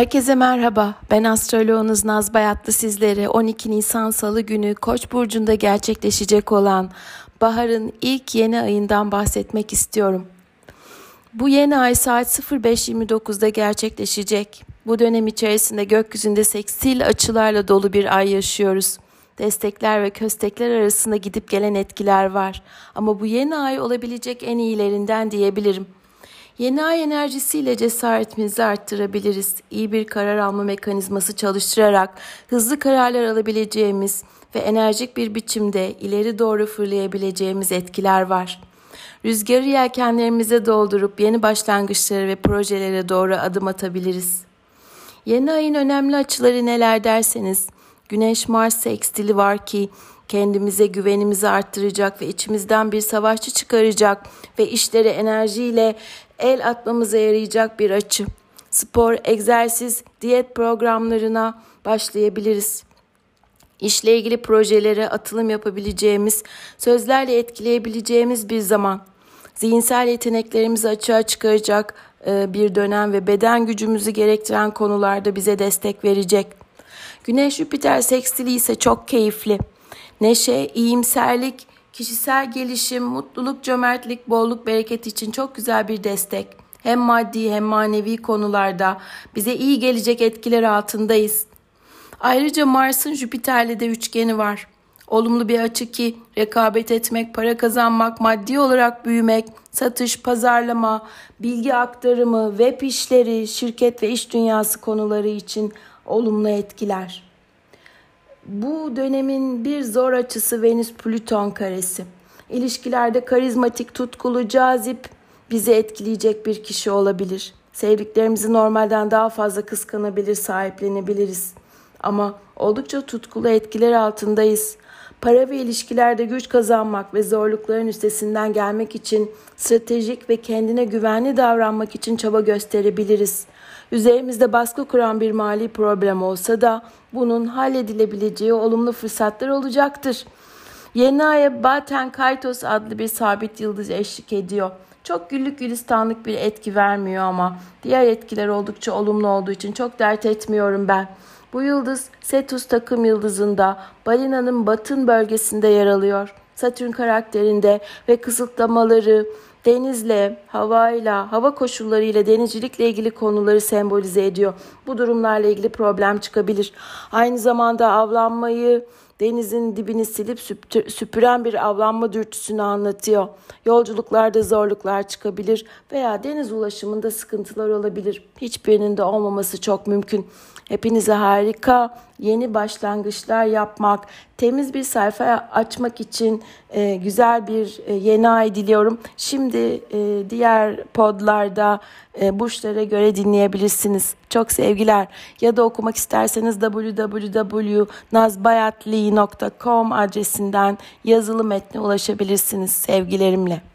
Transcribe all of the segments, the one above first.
Herkese merhaba. Ben astroloğunuz Naz Bayatlı sizlere 12 Nisan Salı günü Koç burcunda gerçekleşecek olan baharın ilk yeni ayından bahsetmek istiyorum. Bu yeni ay saat 05.29'da gerçekleşecek. Bu dönem içerisinde gökyüzünde seksil açılarla dolu bir ay yaşıyoruz. Destekler ve köstekler arasında gidip gelen etkiler var. Ama bu yeni ay olabilecek en iyilerinden diyebilirim. Yeni ay enerjisiyle cesaretimizi arttırabiliriz. İyi bir karar alma mekanizması çalıştırarak hızlı kararlar alabileceğimiz ve enerjik bir biçimde ileri doğru fırlayabileceğimiz etkiler var. Rüzgarı yelkenlerimize doldurup yeni başlangıçları ve projelere doğru adım atabiliriz. Yeni ayın önemli açıları neler derseniz, Güneş-Mars sekstili var ki kendimize güvenimizi arttıracak ve içimizden bir savaşçı çıkaracak ve işlere enerjiyle el atmamıza yarayacak bir açı. Spor, egzersiz, diyet programlarına başlayabiliriz. İşle ilgili projelere atılım yapabileceğimiz, sözlerle etkileyebileceğimiz bir zaman. Zihinsel yeteneklerimizi açığa çıkaracak e, bir dönem ve beden gücümüzü gerektiren konularda bize destek verecek. Güneş Jüpiter sekstili ise çok keyifli. Neşe, iyimserlik, kişisel gelişim, mutluluk, cömertlik, bolluk, bereket için çok güzel bir destek. Hem maddi hem manevi konularda bize iyi gelecek etkiler altındayız. Ayrıca Mars'ın Jüpiter'le de üçgeni var. Olumlu bir açı ki rekabet etmek, para kazanmak, maddi olarak büyümek, satış, pazarlama, bilgi aktarımı, web işleri, şirket ve iş dünyası konuları için olumlu etkiler. Bu dönemin bir zor açısı Venüs-Plüton karesi. İlişkilerde karizmatik, tutkulu, cazip, bizi etkileyecek bir kişi olabilir. Sevdiklerimizi normalden daha fazla kıskanabilir, sahiplenebiliriz. Ama oldukça tutkulu etkiler altındayız. Para ve ilişkilerde güç kazanmak ve zorlukların üstesinden gelmek için stratejik ve kendine güvenli davranmak için çaba gösterebiliriz. Üzerimizde baskı kuran bir mali problem olsa da bunun halledilebileceği olumlu fırsatlar olacaktır. Yeni aya Baten Kaitos adlı bir sabit yıldız eşlik ediyor. Çok güllük gülistanlık bir etki vermiyor ama diğer etkiler oldukça olumlu olduğu için çok dert etmiyorum ben. Bu yıldız Cetus takım yıldızında balinanın batın bölgesinde yer alıyor. Satürn karakterinde ve kısıtlamaları, denizle, havayla, hava koşullarıyla, denizcilikle ilgili konuları sembolize ediyor. Bu durumlarla ilgili problem çıkabilir. Aynı zamanda avlanmayı, denizin dibini silip süpüren bir avlanma dürtüsünü anlatıyor. Yolculuklarda zorluklar çıkabilir veya deniz ulaşımında sıkıntılar olabilir. Hiçbirinin de olmaması çok mümkün. Hepinize harika yeni başlangıçlar yapmak, temiz bir sayfa açmak için e, güzel bir e, yeni ay diliyorum. Şimdi e, diğer podlarda e, burçlara göre dinleyebilirsiniz. Çok sevgiler. Ya da okumak isterseniz www.nazbayatli.com adresinden yazılı metne ulaşabilirsiniz sevgilerimle.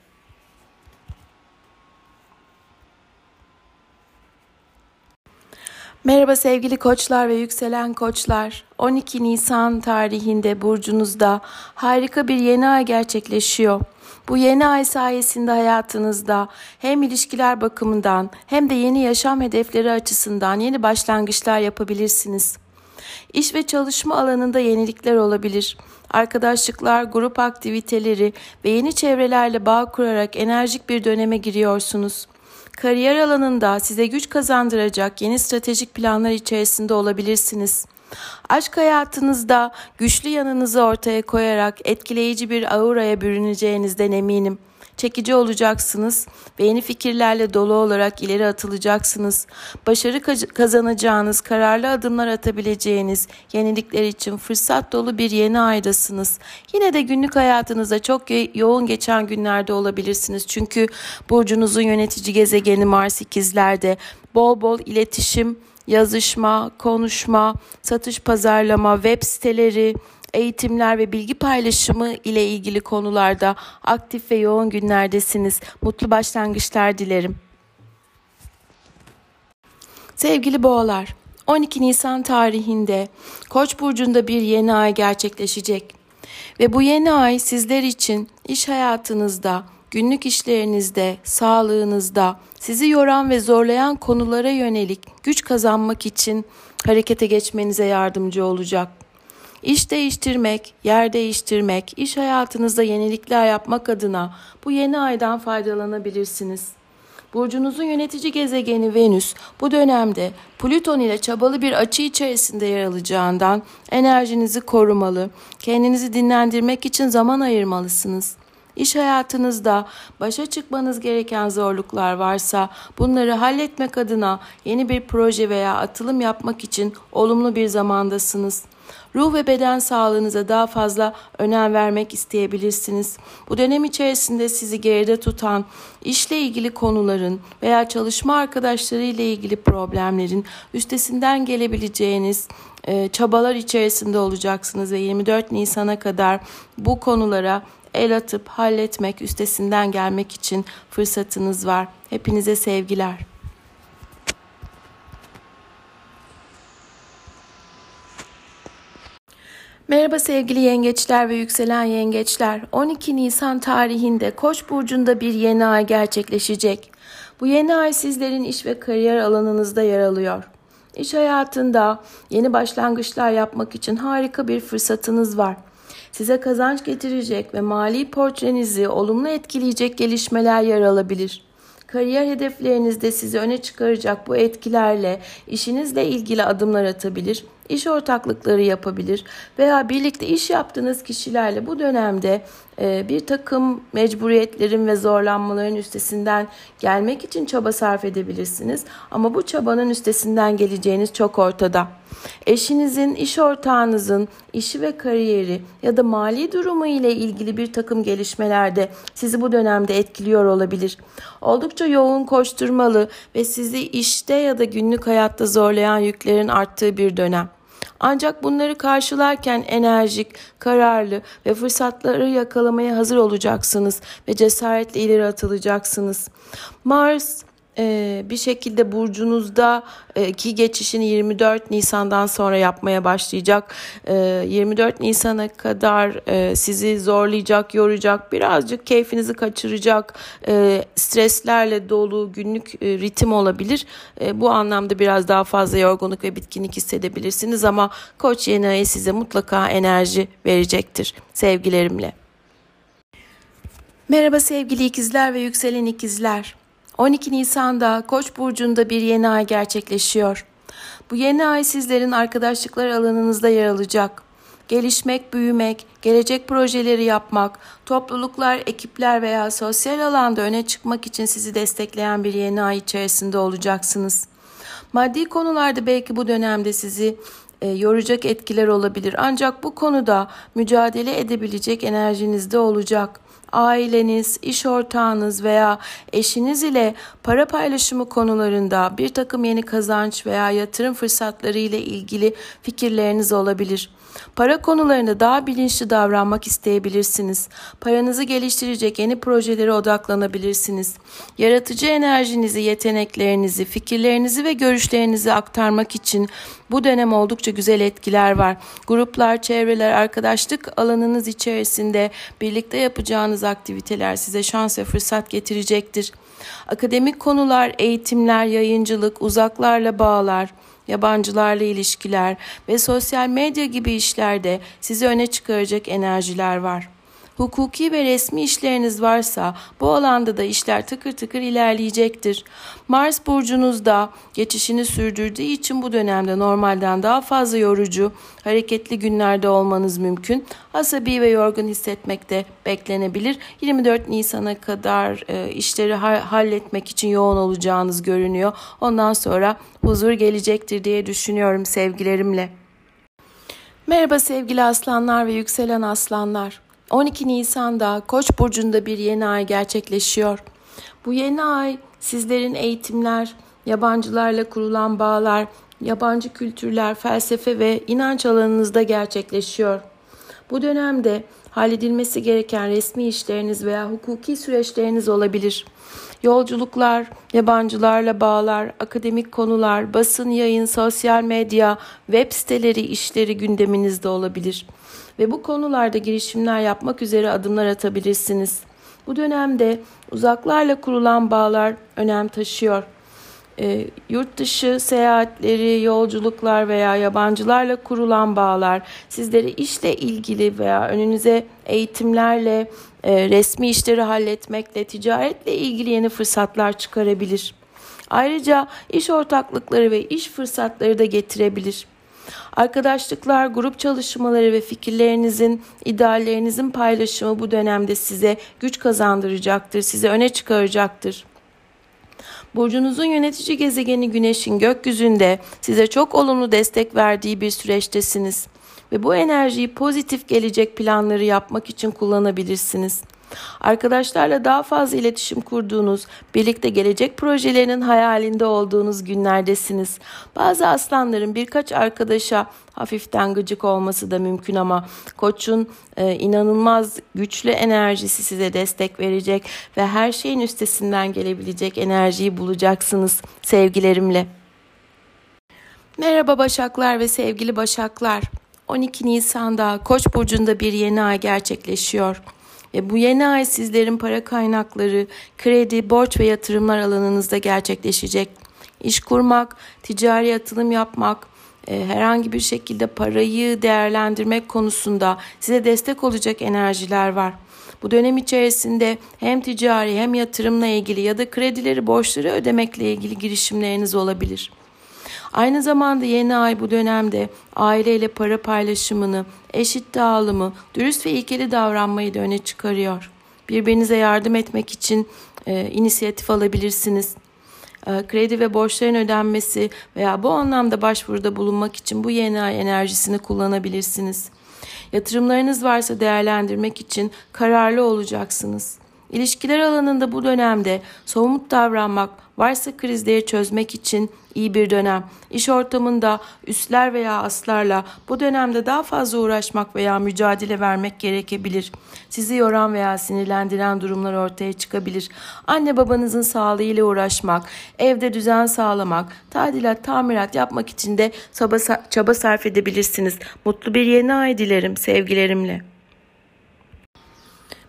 Merhaba sevgili koçlar ve yükselen koçlar. 12 Nisan tarihinde burcunuzda harika bir yeni ay gerçekleşiyor. Bu yeni ay sayesinde hayatınızda hem ilişkiler bakımından hem de yeni yaşam hedefleri açısından yeni başlangıçlar yapabilirsiniz. İş ve çalışma alanında yenilikler olabilir. Arkadaşlıklar, grup aktiviteleri ve yeni çevrelerle bağ kurarak enerjik bir döneme giriyorsunuz. Kariyer alanında size güç kazandıracak yeni stratejik planlar içerisinde olabilirsiniz. Aşk hayatınızda güçlü yanınızı ortaya koyarak etkileyici bir auraya bürüneceğinizden eminim. Çekici olacaksınız ve yeni fikirlerle dolu olarak ileri atılacaksınız. Başarı kazanacağınız, kararlı adımlar atabileceğiniz yenilikler için fırsat dolu bir yeni aydasınız. Yine de günlük hayatınızda çok yoğun geçen günlerde olabilirsiniz. Çünkü burcunuzun yönetici gezegeni Mars ikizlerde bol bol iletişim, yazışma, konuşma, satış pazarlama, web siteleri, eğitimler ve bilgi paylaşımı ile ilgili konularda aktif ve yoğun günlerdesiniz. Mutlu başlangıçlar dilerim. Sevgili boğalar, 12 Nisan tarihinde Koç burcunda bir yeni ay gerçekleşecek. Ve bu yeni ay sizler için iş hayatınızda günlük işlerinizde, sağlığınızda, sizi yoran ve zorlayan konulara yönelik güç kazanmak için harekete geçmenize yardımcı olacak. İş değiştirmek, yer değiştirmek, iş hayatınızda yenilikler yapmak adına bu yeni aydan faydalanabilirsiniz. Burcunuzun yönetici gezegeni Venüs bu dönemde Plüton ile çabalı bir açı içerisinde yer alacağından enerjinizi korumalı, kendinizi dinlendirmek için zaman ayırmalısınız. İş hayatınızda başa çıkmanız gereken zorluklar varsa bunları halletmek adına yeni bir proje veya atılım yapmak için olumlu bir zamandasınız. Ruh ve beden sağlığınıza daha fazla önem vermek isteyebilirsiniz. Bu dönem içerisinde sizi geride tutan işle ilgili konuların veya çalışma arkadaşları ile ilgili problemlerin üstesinden gelebileceğiniz e, çabalar içerisinde olacaksınız ve 24 Nisan'a kadar bu konulara el atıp halletmek, üstesinden gelmek için fırsatınız var. Hepinize sevgiler. Merhaba sevgili yengeçler ve yükselen yengeçler. 12 Nisan tarihinde Koç burcunda bir yeni ay gerçekleşecek. Bu yeni ay sizlerin iş ve kariyer alanınızda yer alıyor. İş hayatında yeni başlangıçlar yapmak için harika bir fırsatınız var. Size kazanç getirecek ve mali portrenizi olumlu etkileyecek gelişmeler yer alabilir. Kariyer hedeflerinizde sizi öne çıkaracak bu etkilerle işinizle ilgili adımlar atabilir iş ortaklıkları yapabilir veya birlikte iş yaptığınız kişilerle bu dönemde e, bir takım mecburiyetlerin ve zorlanmaların üstesinden gelmek için çaba sarf edebilirsiniz. Ama bu çabanın üstesinden geleceğiniz çok ortada. Eşinizin, iş ortağınızın işi ve kariyeri ya da mali durumu ile ilgili bir takım gelişmelerde sizi bu dönemde etkiliyor olabilir. Oldukça yoğun koşturmalı ve sizi işte ya da günlük hayatta zorlayan yüklerin arttığı bir dönem. Ancak bunları karşılarken enerjik, kararlı ve fırsatları yakalamaya hazır olacaksınız ve cesaretle ileri atılacaksınız. Mars e, bir şekilde burcunuzda e, ki geçişini 24 Nisan'dan sonra yapmaya başlayacak. E, 24 Nisan'a kadar e, sizi zorlayacak, yoracak, birazcık keyfinizi kaçıracak, e, streslerle dolu günlük ritim olabilir. Bu anlamda biraz daha fazla yorgunluk ve bitkinlik hissedebilirsiniz ama Koç yeni ayı size mutlaka enerji verecektir sevgilerimle. Merhaba sevgili ikizler ve yükselen ikizler. 12 Nisan'da Koç burcunda bir yeni ay gerçekleşiyor. Bu yeni ay sizlerin arkadaşlıklar alanınızda yer alacak. Gelişmek, büyümek, gelecek projeleri yapmak, topluluklar, ekipler veya sosyal alanda öne çıkmak için sizi destekleyen bir yeni ay içerisinde olacaksınız. Maddi konularda belki bu dönemde sizi e, yoracak etkiler olabilir. Ancak bu konuda mücadele edebilecek enerjinizde olacak aileniz, iş ortağınız veya eşiniz ile para paylaşımı konularında bir takım yeni kazanç veya yatırım fırsatları ile ilgili fikirleriniz olabilir. Para konularında daha bilinçli davranmak isteyebilirsiniz. Paranızı geliştirecek yeni projelere odaklanabilirsiniz. Yaratıcı enerjinizi, yeteneklerinizi, fikirlerinizi ve görüşlerinizi aktarmak için bu dönem oldukça güzel etkiler var. Gruplar, çevreler, arkadaşlık alanınız içerisinde birlikte yapacağınız aktiviteler size şans ve fırsat getirecektir. Akademik konular, eğitimler, yayıncılık, uzaklarla bağlar, yabancılarla ilişkiler ve sosyal medya gibi işlerde sizi öne çıkaracak enerjiler var. Hukuki ve resmi işleriniz varsa bu alanda da işler tıkır tıkır ilerleyecektir. Mars burcunuzda geçişini sürdürdüğü için bu dönemde normalden daha fazla yorucu, hareketli günlerde olmanız mümkün. Asabi ve yorgun hissetmek de beklenebilir. 24 Nisan'a kadar e, işleri ha- halletmek için yoğun olacağınız görünüyor. Ondan sonra huzur gelecektir diye düşünüyorum sevgilerimle. Merhaba sevgili aslanlar ve yükselen aslanlar. 12 Nisan'da Koç burcunda bir yeni ay gerçekleşiyor. Bu yeni ay sizlerin eğitimler, yabancılarla kurulan bağlar, yabancı kültürler, felsefe ve inanç alanınızda gerçekleşiyor. Bu dönemde halledilmesi gereken resmi işleriniz veya hukuki süreçleriniz olabilir. Yolculuklar, yabancılarla bağlar, akademik konular, basın yayın, sosyal medya, web siteleri işleri gündeminizde olabilir. Ve bu konularda girişimler yapmak üzere adımlar atabilirsiniz. Bu dönemde uzaklarla kurulan bağlar önem taşıyor. E, yurt dışı seyahatleri, yolculuklar veya yabancılarla kurulan bağlar sizleri işle ilgili veya önünüze eğitimlerle, e, resmi işleri halletmekle, ticaretle ilgili yeni fırsatlar çıkarabilir. Ayrıca iş ortaklıkları ve iş fırsatları da getirebilir. Arkadaşlıklar, grup çalışmaları ve fikirlerinizin, ideallerinizin paylaşımı bu dönemde size güç kazandıracaktır, sizi öne çıkaracaktır. Burcunuzun yönetici gezegeni Güneş'in gökyüzünde size çok olumlu destek verdiği bir süreçtesiniz ve bu enerjiyi pozitif gelecek planları yapmak için kullanabilirsiniz. Arkadaşlarla daha fazla iletişim kurduğunuz, birlikte gelecek projelerinin hayalinde olduğunuz günlerdesiniz. Bazı aslanların birkaç arkadaşa hafiften gıcık olması da mümkün ama koçun e, inanılmaz güçlü enerjisi size destek verecek ve her şeyin üstesinden gelebilecek enerjiyi bulacaksınız sevgilerimle. Merhaba Başaklar ve sevgili Başaklar. 12 Nisan'da Koç burcunda bir yeni ay gerçekleşiyor. Ve bu yeni ay sizlerin para kaynakları, kredi, borç ve yatırımlar alanınızda gerçekleşecek. İş kurmak, ticari atılım yapmak, e, herhangi bir şekilde parayı değerlendirmek konusunda size destek olacak enerjiler var. Bu dönem içerisinde hem ticari hem yatırımla ilgili ya da kredileri, borçları ödemekle ilgili girişimleriniz olabilir.'' Aynı zamanda yeni ay bu dönemde aileyle para paylaşımını, eşit dağılımı, dürüst ve ilkeli davranmayı da öne çıkarıyor. Birbirinize yardım etmek için e, inisiyatif alabilirsiniz. E, kredi ve borçların ödenmesi veya bu anlamda başvuruda bulunmak için bu yeni ay enerjisini kullanabilirsiniz. Yatırımlarınız varsa değerlendirmek için kararlı olacaksınız. İlişkiler alanında bu dönemde somut davranmak, varsa krizleri çözmek için iyi bir dönem. İş ortamında üstler veya aslarla bu dönemde daha fazla uğraşmak veya mücadele vermek gerekebilir. Sizi yoran veya sinirlendiren durumlar ortaya çıkabilir. Anne babanızın sağlığıyla uğraşmak, evde düzen sağlamak, tadilat, tamirat yapmak için de çaba, sarf edebilirsiniz. Mutlu bir yeni ay dilerim sevgilerimle.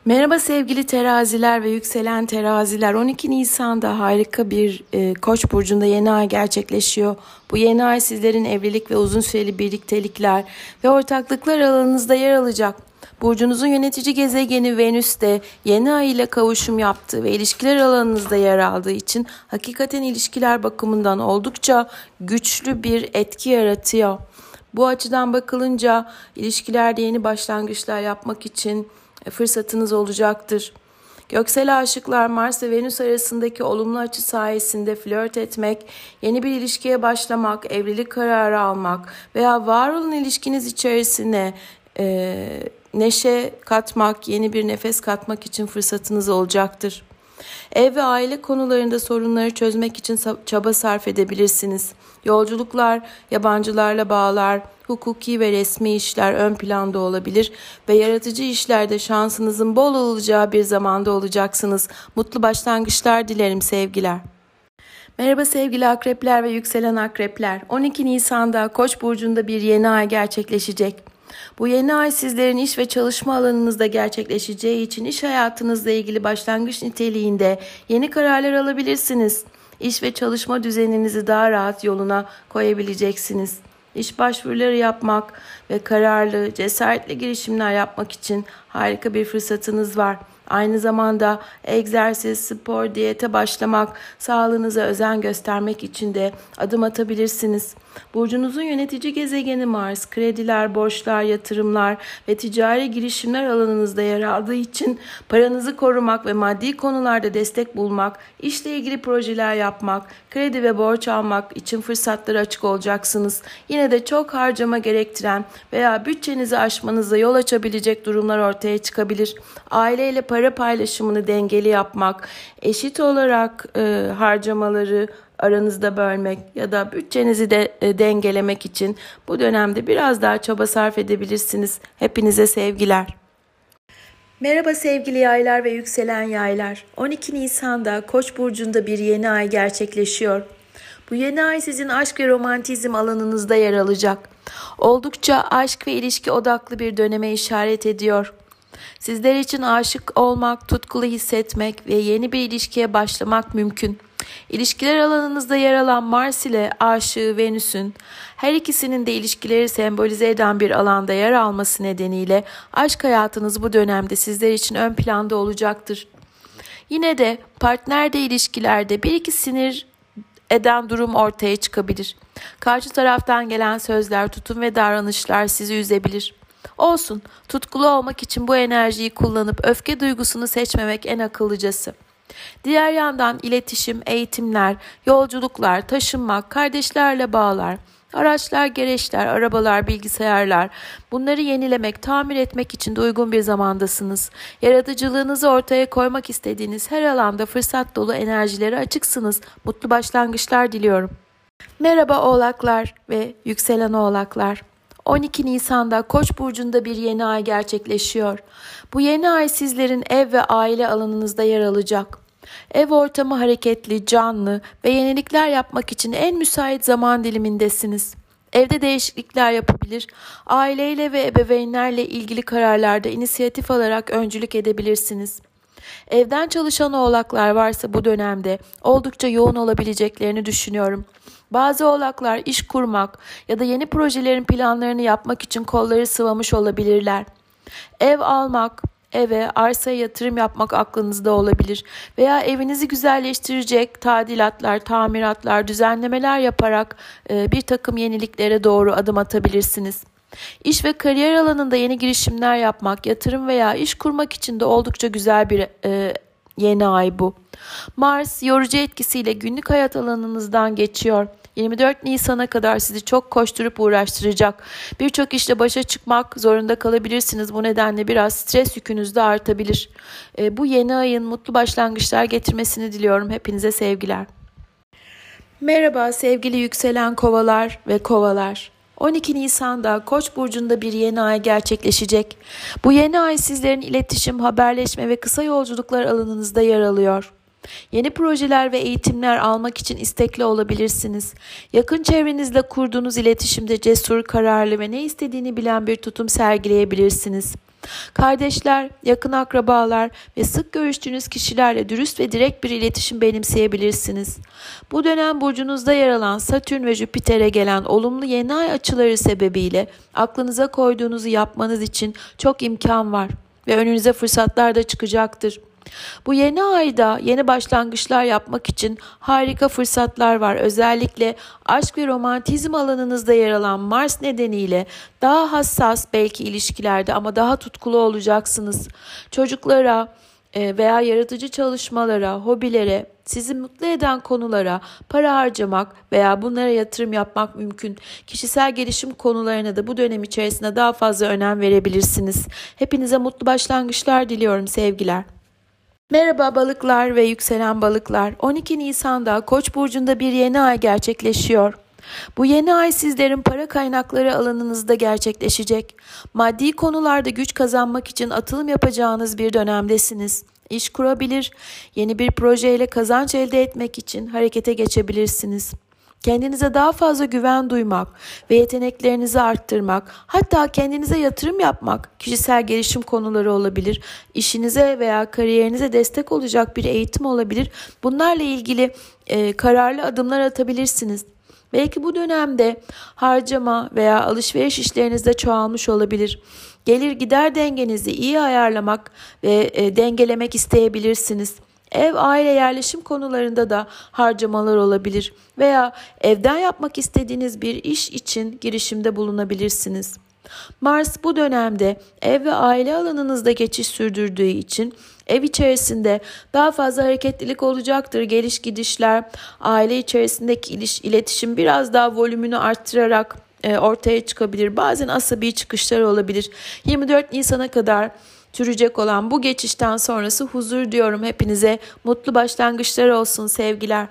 Merhaba sevgili teraziler ve yükselen teraziler. 12 Nisan'da harika bir e, Koç burcunda yeni ay gerçekleşiyor. Bu yeni ay sizlerin evlilik ve uzun süreli birliktelikler ve ortaklıklar alanınızda yer alacak. Burcunuzun yönetici gezegeni Venüs de yeni ay ile kavuşum yaptı ve ilişkiler alanınızda yer aldığı için hakikaten ilişkiler bakımından oldukça güçlü bir etki yaratıyor. Bu açıdan bakılınca ilişkilerde yeni başlangıçlar yapmak için fırsatınız olacaktır. Göksel aşıklar Mars ve Venüs arasındaki olumlu açı sayesinde flört etmek, yeni bir ilişkiye başlamak, evlilik kararı almak veya var olan ilişkiniz içerisine e, neşe katmak, yeni bir nefes katmak için fırsatınız olacaktır. Ev ve aile konularında sorunları çözmek için çaba sarf edebilirsiniz. Yolculuklar, yabancılarla bağlar, hukuki ve resmi işler ön planda olabilir ve yaratıcı işlerde şansınızın bol olacağı bir zamanda olacaksınız. Mutlu başlangıçlar dilerim sevgiler. Merhaba sevgili akrepler ve yükselen akrepler. 12 Nisan'da Koç burcunda bir yeni ay gerçekleşecek. Bu yeni ay sizlerin iş ve çalışma alanınızda gerçekleşeceği için iş hayatınızla ilgili başlangıç niteliğinde yeni kararlar alabilirsiniz. İş ve çalışma düzeninizi daha rahat yoluna koyabileceksiniz. İş başvuruları yapmak ve kararlı, cesaretli girişimler yapmak için harika bir fırsatınız var. Aynı zamanda egzersiz, spor, diyete başlamak, sağlığınıza özen göstermek için de adım atabilirsiniz. Burcunuzun yönetici gezegeni Mars, krediler, borçlar, yatırımlar ve ticari girişimler alanınızda yer aldığı için paranızı korumak ve maddi konularda destek bulmak, işle ilgili projeler yapmak, kredi ve borç almak için fırsatları açık olacaksınız. Yine de çok harcama gerektiren veya bütçenizi aşmanıza yol açabilecek durumlar ortaya çıkabilir. Aileyle para paylaşımını dengeli yapmak, eşit olarak e, harcamaları aranızda bölmek ya da bütçenizi de e, dengelemek için bu dönemde biraz daha çaba sarf edebilirsiniz. Hepinize sevgiler. Merhaba sevgili yaylar ve yükselen yaylar. 12 Nisan'da Koç burcunda bir yeni ay gerçekleşiyor. Bu yeni ay sizin aşk ve romantizm alanınızda yer alacak. Oldukça aşk ve ilişki odaklı bir döneme işaret ediyor. Sizler için aşık olmak, tutkulu hissetmek ve yeni bir ilişkiye başlamak mümkün. İlişkiler alanınızda yer alan Mars ile aşığı Venüs'ün her ikisinin de ilişkileri sembolize eden bir alanda yer alması nedeniyle aşk hayatınız bu dönemde sizler için ön planda olacaktır. Yine de partnerde ilişkilerde bir iki sinir eden durum ortaya çıkabilir. Karşı taraftan gelen sözler, tutum ve davranışlar sizi üzebilir. Olsun, tutkulu olmak için bu enerjiyi kullanıp öfke duygusunu seçmemek en akıllıcası. Diğer yandan iletişim, eğitimler, yolculuklar, taşınmak, kardeşlerle bağlar, araçlar, gereçler, arabalar, bilgisayarlar bunları yenilemek, tamir etmek için de uygun bir zamandasınız. Yaratıcılığınızı ortaya koymak istediğiniz her alanda fırsat dolu enerjilere açıksınız. Mutlu başlangıçlar diliyorum. Merhaba oğlaklar ve yükselen oğlaklar. 12 Nisan'da Koç burcunda bir yeni ay gerçekleşiyor. Bu yeni ay sizlerin ev ve aile alanınızda yer alacak. Ev ortamı hareketli, canlı ve yenilikler yapmak için en müsait zaman dilimindesiniz. Evde değişiklikler yapabilir, aileyle ve ebeveynlerle ilgili kararlarda inisiyatif alarak öncülük edebilirsiniz. Evden çalışan oğlaklar varsa bu dönemde oldukça yoğun olabileceklerini düşünüyorum. Bazı oğlaklar iş kurmak ya da yeni projelerin planlarını yapmak için kolları sıvamış olabilirler. Ev almak, eve, arsaya yatırım yapmak aklınızda olabilir veya evinizi güzelleştirecek tadilatlar, tamiratlar, düzenlemeler yaparak e, bir takım yeniliklere doğru adım atabilirsiniz. İş ve kariyer alanında yeni girişimler yapmak, yatırım veya iş kurmak için de oldukça güzel bir e, yeni ay bu. Mars yorucu etkisiyle günlük hayat alanınızdan geçiyor. 24 Nisan'a kadar sizi çok koşturup uğraştıracak. Birçok işle başa çıkmak zorunda kalabilirsiniz. Bu nedenle biraz stres yükünüz de artabilir. E, bu yeni ayın mutlu başlangıçlar getirmesini diliyorum. Hepinize sevgiler. Merhaba sevgili yükselen kovalar ve kovalar. 12 Nisan'da Koç burcunda bir yeni ay gerçekleşecek. Bu yeni ay sizlerin iletişim, haberleşme ve kısa yolculuklar alanınızda yer alıyor. Yeni projeler ve eğitimler almak için istekli olabilirsiniz. Yakın çevrenizle kurduğunuz iletişimde cesur, kararlı ve ne istediğini bilen bir tutum sergileyebilirsiniz. Kardeşler, yakın akrabalar ve sık görüştüğünüz kişilerle dürüst ve direkt bir iletişim benimseyebilirsiniz. Bu dönem burcunuzda yer alan Satürn ve Jüpiter'e gelen olumlu yeni ay açıları sebebiyle aklınıza koyduğunuzu yapmanız için çok imkan var ve önünüze fırsatlar da çıkacaktır. Bu yeni ayda yeni başlangıçlar yapmak için harika fırsatlar var. Özellikle aşk ve romantizm alanınızda yer alan Mars nedeniyle daha hassas belki ilişkilerde ama daha tutkulu olacaksınız. Çocuklara e, veya yaratıcı çalışmalara, hobilere, sizi mutlu eden konulara para harcamak veya bunlara yatırım yapmak mümkün. Kişisel gelişim konularına da bu dönem içerisinde daha fazla önem verebilirsiniz. Hepinize mutlu başlangıçlar diliyorum sevgiler. Merhaba balıklar ve yükselen balıklar. 12 Nisan'da Koç burcunda bir yeni ay gerçekleşiyor. Bu yeni ay sizlerin para kaynakları alanınızda gerçekleşecek. Maddi konularda güç kazanmak için atılım yapacağınız bir dönemdesiniz. İş kurabilir, yeni bir projeyle kazanç elde etmek için harekete geçebilirsiniz. Kendinize daha fazla güven duymak ve yeteneklerinizi arttırmak, hatta kendinize yatırım yapmak kişisel gelişim konuları olabilir. İşinize veya kariyerinize destek olacak bir eğitim olabilir. Bunlarla ilgili e, kararlı adımlar atabilirsiniz. Belki bu dönemde harcama veya alışveriş işlerinizde çoğalmış olabilir. Gelir gider dengenizi iyi ayarlamak ve e, dengelemek isteyebilirsiniz. Ev, aile, yerleşim konularında da harcamalar olabilir veya evden yapmak istediğiniz bir iş için girişimde bulunabilirsiniz. Mars bu dönemde ev ve aile alanınızda geçiş sürdürdüğü için ev içerisinde daha fazla hareketlilik olacaktır. Geliş gidişler, aile içerisindeki iletişim biraz daha volümünü arttırarak e, ortaya çıkabilir. Bazen asabi çıkışlar olabilir. 24 Nisan'a kadar sürecek olan bu geçişten sonrası huzur diyorum hepinize. Mutlu başlangıçlar olsun sevgiler.